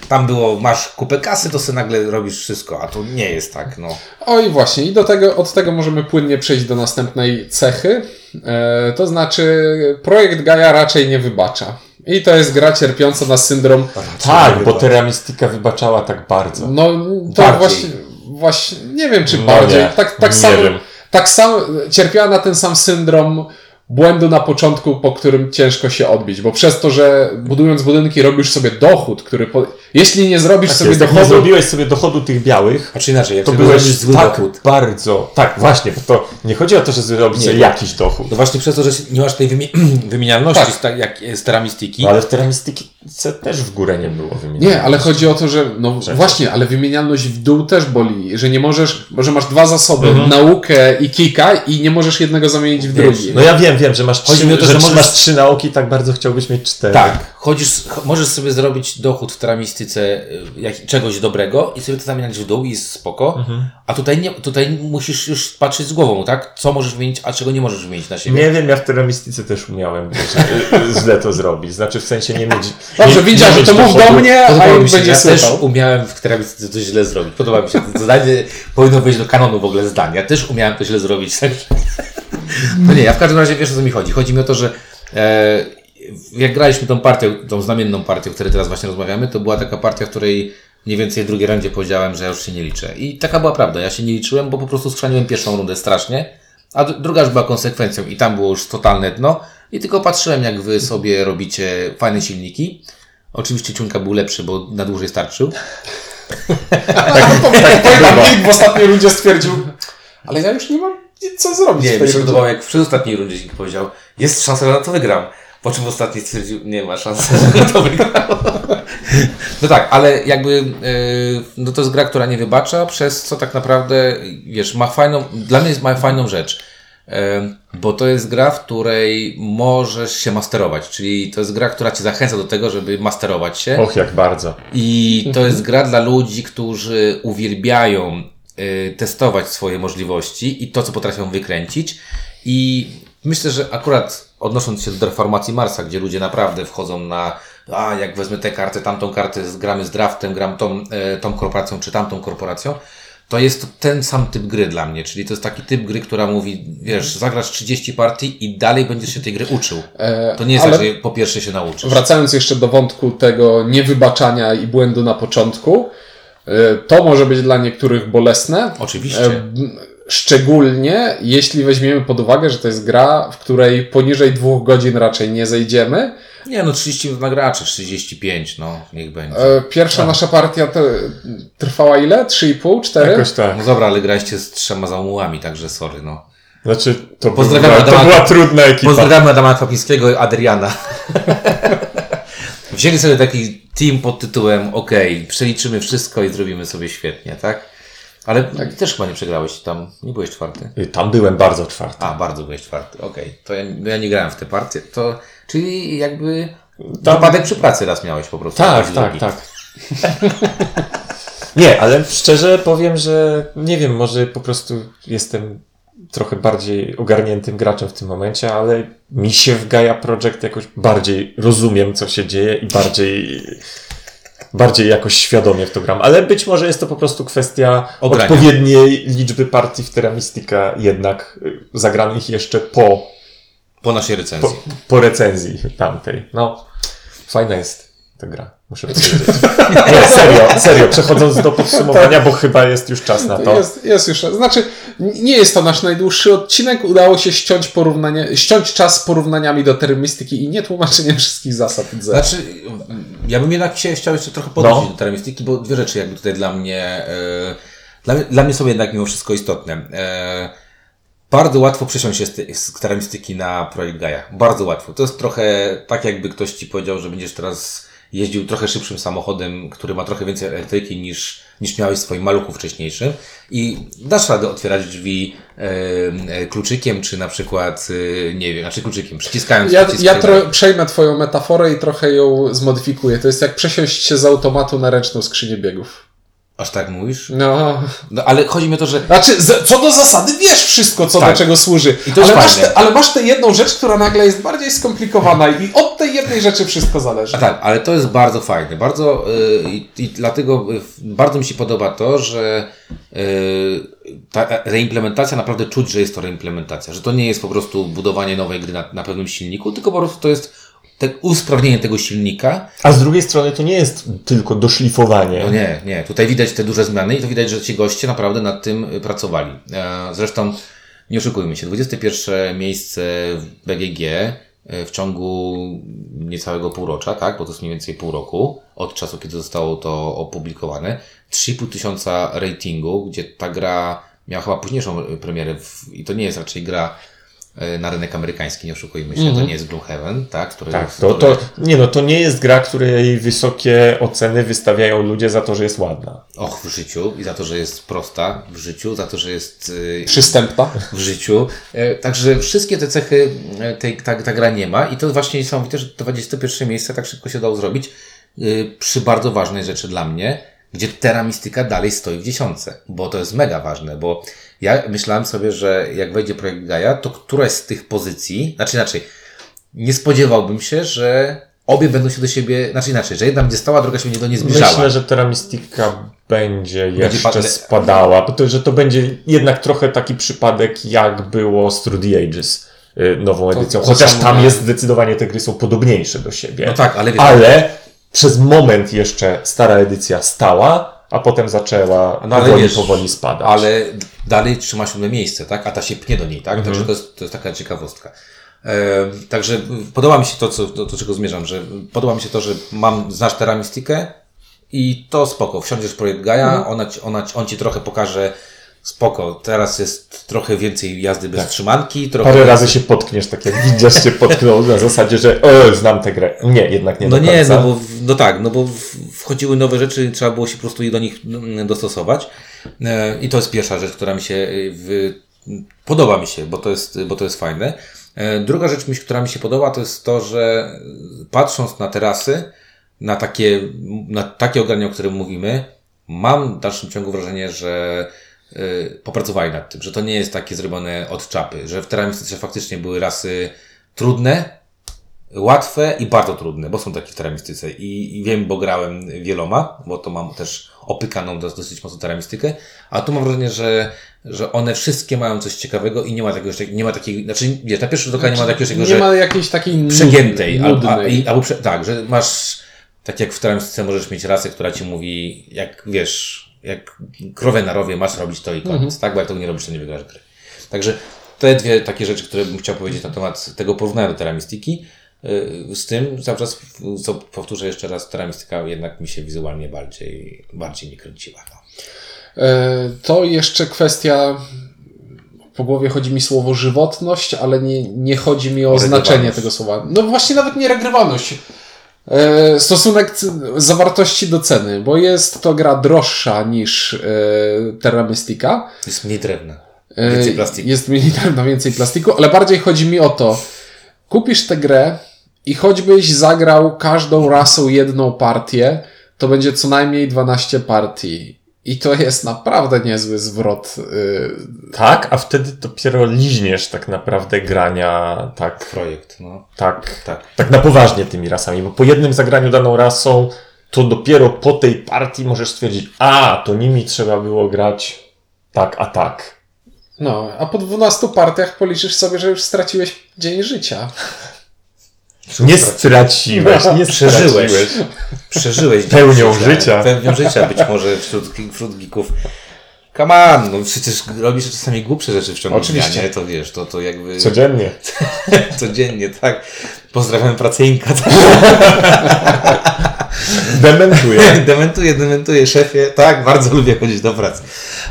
tam było, masz kupę kasy, to sobie nagle robisz wszystko, a to nie jest tak, no. Oj, właśnie, i do tego, od tego możemy płynnie przejść do następnej cechy. E, to znaczy, projekt Gaia raczej nie wybacza. I to jest gra cierpiąca na syndrom. tak, bo Terra Mystica wybaczała tak bardzo. No, to Bardziej. właśnie, właśnie, nie wiem czy No bardziej. nie, tak tak nie samo, wiem. tak samo cierpiała na ten sam syndrom błędu na początku, po którym ciężko się odbić, bo przez to, że budując budynki robisz sobie dochód, który po... jeśli nie zrobisz Tak sobie jest, jak nie dochodu, zrobiłeś sobie dochodu tych białych, A czy inaczej, jak to byłeś zrobisz zły tak dochód, bardzo... Tak, właśnie, bo to nie chodzi o to, że zrobić Nie, sobie jakiś dochód. no właśnie przez to, że nie masz tej wymi wymienialności, Tak. z tak jak jest Terra Mystiki, No ale w Terra Mystice też w górę nie było wymienione. Nie, ale chodzi o to, że no właśnie, ale wymienialność w dół też boli, że nie możesz, bo że masz dwa zasoby, naukę i kika i nie możesz jednego zamienić w Wiesz, drugi. No ja wiem, wiem, że masz Chodzi trzy, mi o to, że, że że możesz- masz trzy nauki, tak bardzo chciałbyś mieć cztery. Tak, chodzisz, ch- możesz sobie zrobić dochód w teramistyce y, jak, czegoś dobrego i sobie to zamieniać w dół i jest spoko, Mhm. a tutaj nie, tutaj musisz już patrzeć z głową, tak? Co możesz wymienić, a czego nie możesz wymienić na siebie. Nie wiem, ja w Terra Mystice też umiałem źle to zrobić. Znaczy w sensie nie mieć... Dobrze, nie, widział, nie że mieć to mów do mnie, a się, będzie ja też umiałem w teramistyce to źle zrobić. Podoba mi się to zdanie, powinno wejść do kanonu w ogóle zdań. Ja też umiałem to źle zrobić. No nie, ja w każdym razie wiesz o co mi chodzi. Chodzi mi o to, że e, jak graliśmy tą partią, tą znamienną partią, o której teraz właśnie rozmawiamy, to była taka partia, w której mniej więcej w drugiej rundzie powiedziałem, że ja już się nie liczę. I taka była prawda. Ja się nie liczyłem, bo po prostu skrzaniłem pierwszą rundę strasznie, a druga już była konsekwencją i tam było już totalne dno. I tylko patrzyłem, jak wy sobie robicie fajne silniki. Oczywiście ciunka był lepszy, bo na dłużej starczył. Tak, to, tak, pamiętam, Nick w ostatniej rundzie stwierdził, ale ja już nie mam nic co zrobić Nie, mi się podobało, jak w przedostatniej rundzie powiedział, jest szansa, że na to wygram. Po czym w ostatniej stwierdził, nie ma szansy, że na to wygram. No tak, ale jakby, yy, no to jest gra, która nie wybacza, przez co tak naprawdę, wiesz, ma fajną, dla mnie jest, ma fajną rzecz. Bo to jest gra, w której możesz się masterować, czyli to jest gra, która cię zachęca do tego, żeby masterować się. Och, jak bardzo. I to jest gra dla ludzi, którzy uwielbiają y, testować swoje możliwości i to, co potrafią wykręcić. I myślę, że akurat odnosząc się do reformacji Marsa, gdzie ludzie naprawdę wchodzą na a jak wezmę tę kartę, tamtą kartę, gramy z draftem, gram tą, e, tą korporacją czy tamtą korporacją, to jest ten sam typ gry dla mnie, czyli to jest taki typ gry, która mówi, wiesz, zagrasz 30 partii i dalej będziesz się tej gry uczył. E, To nie jest ale- tak, że po pierwsze się nauczysz. Wracając jeszcze do wątku tego niewybaczania i błędu na początku, e, to może być dla niektórych bolesne. Oczywiście. E, Szczególnie jeśli weźmiemy pod uwagę, że to jest gra, w której poniżej dwóch godzin raczej nie zejdziemy. Nie, no 30 minut na gracza, 35, no niech będzie. E, Pierwsza nasza partia te, trwała ile? 3,5, 4? Jakoś tak. No dobra, ale graliście z trzema zamułami, także sorry, no. Znaczy, to, Pozdrawiamy była, to Adama- była trudna ekipa. Pozdrawiamy Adama Kwapińskiego i Adriana. Wzięli sobie taki team pod tytułem OK, przeliczymy wszystko i zrobimy sobie świetnie, tak? Ale też chyba nie przegrałeś tam, nie byłeś czwarty. Tam byłem bardzo czwarty. A, bardzo byłeś czwarty, okej. To ja, no ja nie grałem w te partie, to, czyli jakby Tam- wypadek przy pracy raz miałeś po prostu. Tak, tak, tak. nie, ale szczerze powiem, że nie wiem, może po prostu jestem trochę bardziej ogarniętym graczem w tym momencie, ale mi się w Gaia Project jakoś bardziej rozumiem, co się dzieje i bardziej bardziej jakoś świadomie w to gram. Ale być może jest to po prostu kwestia Ogrania. odpowiedniej liczby partii w Terra Mystica jednak y, zagranych jeszcze po, Po naszej recenzji. po, po recenzji tamtej. No, fajna jest ta gra, muszę powiedzieć. Nie, serio, serio, przechodząc do podsumowania, bo chyba jest już czas na to. Jest, jest już. Znaczy, nie jest to nasz najdłuższy odcinek. Udało się ściąć porównanie, ściąć czas z porównaniami do termistyki i nie tłumaczeniem wszystkich zasad. Znaczy, ja bym jednak się chciał jeszcze trochę podnosić No. do teramistyki, bo dwie rzeczy jakby tutaj dla mnie, e, dla, mnie- dla mnie są jednak mimo wszystko istotne. Bardzo łatwo przesiąść się z, te- z na projekt Gaia. Bardzo łatwo. To jest trochę tak, jakby ktoś ci powiedział, że będziesz teraz jeździł trochę szybszym samochodem, który ma trochę więcej elektryki niż, niż miałeś w swoim maluchu wcześniejszym i dasz radę otwierać drzwi e, kluczykiem, czy na przykład, e, nie wiem, znaczy kluczykiem, przyciskając Ja, ja tro, przejmę Twoją metaforę i trochę ją zmodyfikuję. To jest jak przesiąść się z automatu na ręczną skrzynię biegów. Aż tak mówisz? No. No, ale chodzi mi o to, że Znaczy, co do zasady, wiesz wszystko, co Tak. do czego służy. Ale, masz te, ale masz tę jedną rzecz, która nagle jest bardziej skomplikowana i od tej jednej rzeczy wszystko zależy. A tak, ale to jest bardzo fajne. Bardzo, y, i, I dlatego y, bardzo mi się podoba to, że y, ta reimplementacja naprawdę czuć, że jest to reimplementacja. Że to nie jest po prostu budowanie nowej gry na, na pewnym silniku, tylko po prostu to jest te usprawnienie tego silnika. A z drugiej strony to nie jest tylko doszlifowanie. No nie, nie. Tutaj widać te duże zmiany i to widać, że ci goście naprawdę nad tym y, pracowali. E, Zresztą, nie oszukujmy się, 21 miejsce w BGG y, w ciągu niecałego półrocza, tak? Bo to jest mniej więcej pół roku od czasu, kiedy zostało to opublikowane. 3,5 tysiąca ratingu, gdzie ta gra miała chyba późniejszą y, premierę w, i to nie jest raczej gra na rynek amerykański, nie oszukujmy się, to nie jest Gloomhaven, tak? Który Tak, to, to, nie no, to nie jest gra, której wysokie oceny wystawiają ludzie za to, że jest ładna. Och, w życiu i za to, że jest prosta w życiu, za to, że jest y, Przystępna. w życiu. E, Także wszystkie te cechy e, tej, ta, ta gra nie ma i to właśnie niesamowite, że 21 miejsce tak szybko się udało zrobić y, przy bardzo ważnej rzeczy dla mnie, gdzie Terra Mystica dalej stoi w dziesiątce, bo to jest mega ważne, bo ja myślałem sobie, że jak wejdzie projekt Gaia, to któraś z tych pozycji, znaczy inaczej, nie spodziewałbym się, że obie będą się do siebie, znaczy inaczej, że jedna będzie stała, druga się do niej zbliżała. Myślę, że Terra Mystica będzie jeszcze pa- spadała, bo to, że to będzie jednak trochę taki przypadek, jak było z Through the Ages y, nową edycją. to Chociaż tam jest zdecydowanie te gry są podobniejsze do siebie. No tak, ale Ale przez moment jeszcze stara edycja stała, a potem zaczęła No powoli, wiesz, powoli spadać. Ale dalej trzyma siódme miejsce, tak? A ta się pnie do niej, tak? Mhm. Także to jest, to jest taka ciekawostka. E, także podoba mi się to, co, do, do czego zmierzam, że podoba mi się to, że mam, znasz Terra Mystikę, I to spoko. Wsiądziesz w projekt Gaia, ona, ci- ona, ci- on ci trochę pokaże spoko. Teraz jest trochę więcej jazdy bez trzymanki. Trochę Parę razy się potkniesz, tak jak widzisz się potknął na zasadzie, że o, znam tę grę. Nie, jednak nie No nie, no bo, no tak, no bo wchodziły nowe rzeczy i trzeba było się po prostu do nich mm, dostosować. E, I to jest pierwsza rzecz, która mi się y, w, podoba mi się, bo to jest, bo to jest fajne. E, Druga rzecz, która mi się podoba, to jest to, że patrząc na terasy, na takie, na takie ogrania, o którym mówimy, mam w dalszym ciągu wrażenie, że popracowali nad tym, że to nie jest takie zrobione od czapy, że w Terramistyce faktycznie były rasy trudne, łatwe i bardzo trudne, bo są takie w teramistyce. I, i wiem, bo grałem wieloma, bo to mam też opykaną dos- dosyć mocno teramistykę, a tu mam wrażenie, że, że one wszystkie mają coś ciekawego i nie ma takiego, nie ma takiej, znaczy wiesz, na pierwszy rzut oka nie ma takiego, nie że ma jakiejś takiej przegiętej, nudnej, albo, i, albo prze, tak, że masz, tak jak w teramistyce możesz mieć rasę, która ci mówi, jak wiesz, jak krowę na rowie masz robić to i koniec, Mhm. tak, bo jak tego nie robisz, to nie wygrasz gry. Także te dwie takie rzeczy, które bym chciał powiedzieć na temat tego porównania do teramistiki, yy, z tym cały czas, co powtórzę jeszcze raz, teramistyka jednak mi się wizualnie bardziej, bardziej nie kręciła. No. E, To jeszcze kwestia. Po głowie chodzi mi słowo żywotność, ale nie, nie chodzi mi o, znaczenie tego słowa. No właśnie nawet nie regrywalność. E, Stosunek zawartości do ceny, bo jest to gra droższa niż e, Terra Mystica. Jest mniej drewna, E, więcej plastiku. Jest mniej na więcej plastiku, ale bardziej chodzi mi o to, kupisz tę grę i choćbyś zagrał każdą rasą jedną partię, to będzie co najmniej 12 partii. I to jest naprawdę niezły zwrot. y, Tak, a wtedy dopiero liźniesz tak naprawdę grania tak, Projekt, no. tak, Tak. tak na poważnie tymi rasami, bo po jednym zagraniu daną rasą, to dopiero po tej partii możesz stwierdzić, a, to nimi trzeba było grać tak, a tak. No, a po 12 partiach policzysz sobie, że już straciłeś dzień życia. Nie straciłeś, nie Przeżyłeś. przeżyłeś. Przeżyłeś Pełnią życia. Pełnią życia być może wśród, wśród geeków. Come on, no przecież robisz czasami głupsze rzeczy w ciągu Oczywiście. dnia, nie? To wiesz, to, to jakby Codziennie. codziennie, tak. Pozdrawiam pracyjnika. Dementuję. dementuję, dementuję, szefie. Tak, bardzo lubię chodzić do pracy.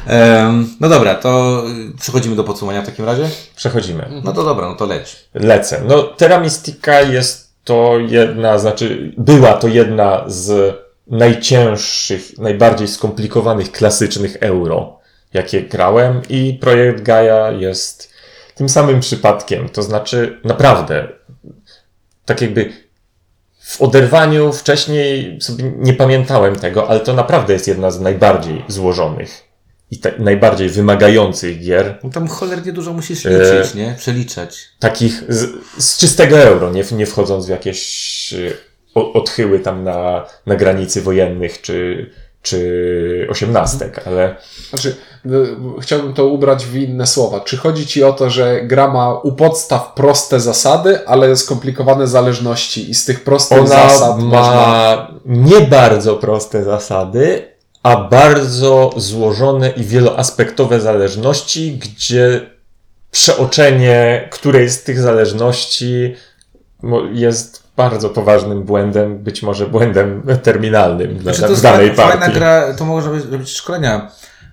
Em, no dobra, to y, przechodzimy do podsumowania w takim razie. Przechodzimy. No to dobra, no to leć. Lecę. No, Terra Mystica jest to jedna, znaczy, była to jedna z najcięższych, najbardziej skomplikowanych, klasycznych euro, jakie grałem i projekt Gaia jest tym samym przypadkiem. To znaczy, naprawdę, tak jakby w oderwaniu wcześniej sobie nie pamiętałem tego, ale to naprawdę jest jedna z najbardziej złożonych i te, najbardziej wymagających gier, No tam cholernie dużo musisz E, liczyć, nie? Przeliczać. takich z, z czystego euro, nie, nie wchodząc w jakieś o- odchyły tam na, na granicy wojennych czy, czy osiemnastek, ale Znaczy, y, chciałbym to ubrać w inne słowa. Czy chodzi ci o to, że gra ma u podstaw proste zasady, ale skomplikowane zależności i z tych prostych ona zasad można... ma nie bardzo proste zasady, a bardzo złożone i wieloaspektowe zależności, gdzie przeoczenie którejś z tych zależności jest bardzo poważnym błędem, być może błędem terminalnym dla, Znaczy, to w danej fajna, fajna partii. gra, to można robić szkolenia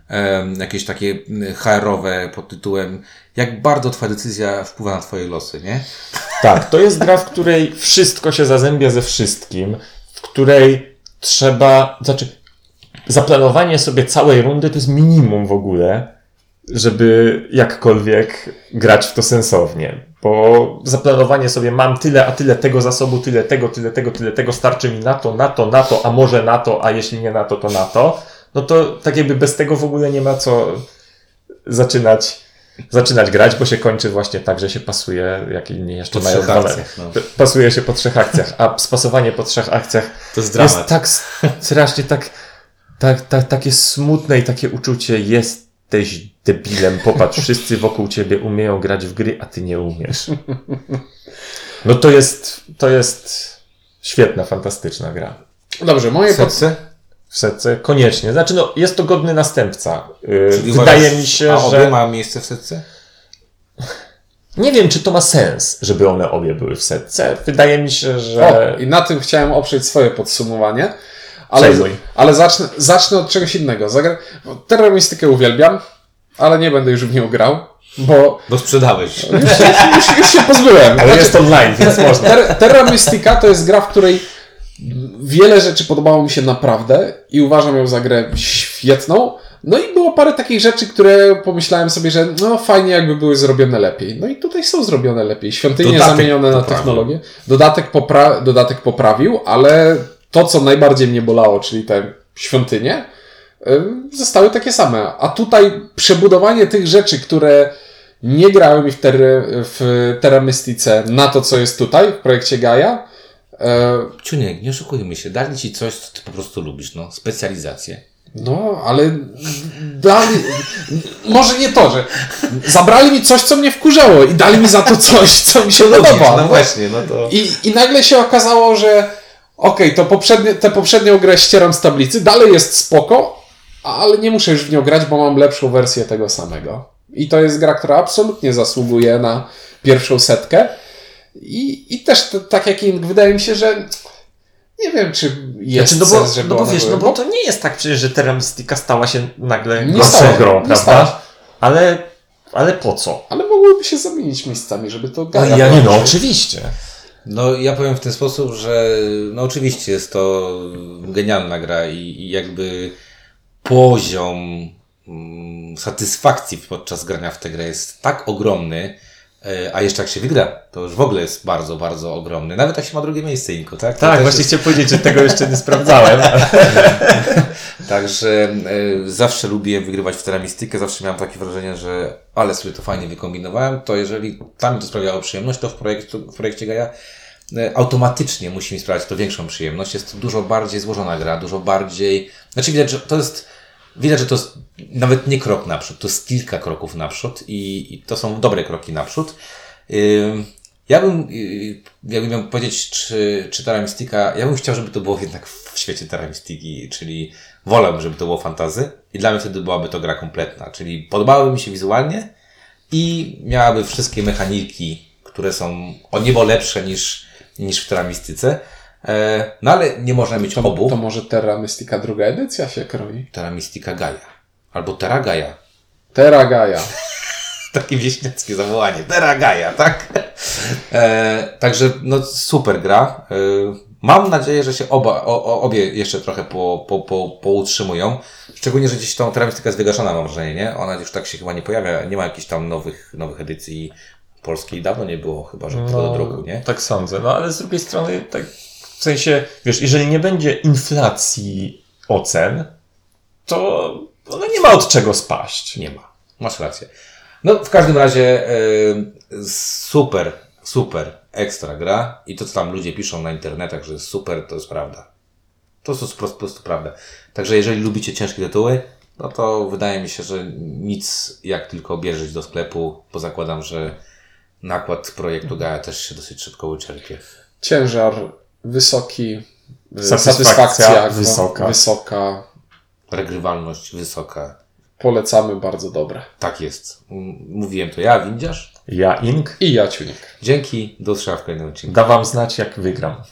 em, jakieś takie HR-owe pod tytułem jak bardzo twoja decyzja wpływa na twoje losy, nie? Tak, to jest gra, w której wszystko się zazębia ze wszystkim, w której trzeba, znaczy, zaplanowanie sobie całej rundy to jest minimum w ogóle, żeby jakkolwiek grać w to sensownie. Bo zaplanowanie sobie mam tyle, a tyle tego zasobu, tyle tego, tyle tego, tyle tego, starczy mi na to, na to, na to, a może na to, a jeśli nie na to, to na to, no to tak jakby bez tego w ogóle nie ma co zaczynać zaczynać grać, bo się kończy właśnie tak, że się pasuje, jak inni jeszcze Po mają dwa- no. Pasuje się po trzech akcjach, a spasowanie po trzech akcjach To jest jest tak strasznie tak, tak, tak, takie smutne i takie uczucie, jesteś debilem, popatrz, wszyscy wokół ciebie umieją grać w gry, a ty nie umiesz. No to jest, to jest świetna, fantastyczna gra. Dobrze, moje. Serce? W setce koniecznie. Znaczy, no, jest to godny następca. Yy, Czyli Wydaje uważasz, mi się, a że... obie ma miejsce w setce? Nie wiem, czy to ma sens, żeby one obie były w setce. Wydaje mi się, że. O, i na tym chciałem oprzeć swoje podsumowanie. Ale, ale zacznę, zacznę od czegoś innego. Zagra... Terroristykę uwielbiam, ale nie będę już w nią grał, bo Bo sprzedałeś. już, już, już się pozbyłem. Ale jest online, więc można. Ter Terra Mystica to jest gra, w której wiele rzeczy podobało mi się naprawdę i uważam ją za grę świetną. No i było parę takich rzeczy, które pomyślałem sobie, że no fajnie jakby były zrobione lepiej. No i tutaj są zrobione lepiej. Świątynie Dodatek zamienione na poprawił. technologię. Dodatek, popra dodatek poprawił, ale to, co najbardziej mnie bolało, czyli te świątynie, zostały takie same. A tutaj przebudowanie tych rzeczy, które nie grały mi w, ter w Terra Mystice na to, co jest tutaj, w projekcie Gaia. E, Ciuniek, nie oszukujmy się, dali ci coś, co ty po prostu lubisz, no. Specjalizację. No, ale dali. Może nie to, że zabrali mi coś, co mnie wkurzało i dali mi za to coś, co mi się podoba. No właśnie, no to... I, I nagle się okazało, że okej, to poprzednie, tę poprzednią grę ścieram z tablicy, dalej jest spoko, ale nie muszę już w nią grać, bo mam lepszą wersję tego samego. I to jest gra, która absolutnie zasługuje na pierwszą setkę. I, i też t- tak jak Ink, wydaje mi się, że nie wiem, czy jest Znaczy, no bo, sens, żeby no bo wiesz, były, no bo to nie jest tak przecież, że Terra Mystica stała się nagle Nie stała, grą, nie prawda? stała. Ale, ale po co? Ale mogłyby się zamienić miejscami, żeby to Gaia ja nie No oczywiście. No, ja powiem w ten sposób, że no oczywiście jest to genialna gra i, i jakby poziom mm, satysfakcji podczas grania w tę grę jest tak ogromny, a jeszcze jak się wygra, to już w ogóle jest bardzo, bardzo ogromny. Nawet jak się ma drugie miejsce, Inko, tak? To Tak, właśnie jest- chciałem powiedzieć, że tego jeszcze nie sprawdzałem. Także e, zawsze lubiłem wygrywać w teramistykę, zawsze miałem takie wrażenie, że ale sobie to fajnie wykombinowałem, to jeżeli tam mi to sprawiało przyjemność, to w, projektu, w projekcie Gaia e, automatycznie musi mi sprawiać to większą przyjemność. Jest to dużo bardziej złożona gra, dużo bardziej... Znaczy widać, że to jest... Widać, że to jest nawet nie krok naprzód, to jest kilka kroków naprzód i, i to są dobre kroki naprzód. Ja bym, yy, jakbym miał powiedzieć, czy, czy Terra ja bym chciał, żeby to było jednak w świecie Terra czyli wolałbym, żeby to było fantazy i dla mnie wtedy byłaby to gra kompletna, czyli podobałaby mi się wizualnie i miałaby wszystkie mechaniki, które są o niebo lepsze niż, niż w Terra. E, no ale nie można mieć To, obu. to może Terra Mystica druga edycja się kroi. Terra Mystica Gaia. Albo Terra Gaia. Terra Gaia. Takie wieśniackie zawołanie. Terra Gaia, tak? E, także no super gra. E, mam nadzieję, że się oba, o, o, obie jeszcze trochę po, po, po, poutrzymują. Szczególnie, że gdzieś tą Terra Mystica jest wygaszona, mam wrażenie, nie? Ona już tak się chyba nie pojawia. Nie ma jakichś tam nowych, nowych edycji polskiej. Dawno nie było chyba, żeby tego do druku, nie? Tak sądzę. No ale z drugiej strony, tak w sensie, wiesz, jeżeli nie będzie inflacji ocen, to ona nie ma od czego spaść. Nie ma. Masz rację. No, w każdym razie e, super, super ekstra gra i to, co tam ludzie piszą na internetach, że jest super, to jest prawda. To jest po prostu prawda. Także jeżeli lubicie ciężkie tytuły, no to wydaje mi się, że nic jak tylko bierzeć do sklepu, bo zakładam, że nakład projektu Gaia też się dosyć szybko wyczerpie. Ciężar wysoki. y, Satysfakcja gwo- wysoka. Wysoka. Regrywalność wysoka. Polecamy, bardzo dobre. Tak jest. Mówiłem to ja, windziarz. Ja, Ink, I ja, Ciunik. Dzięki, do usłyszenia w kolejnym odcinku. da wam znać, jak wygram.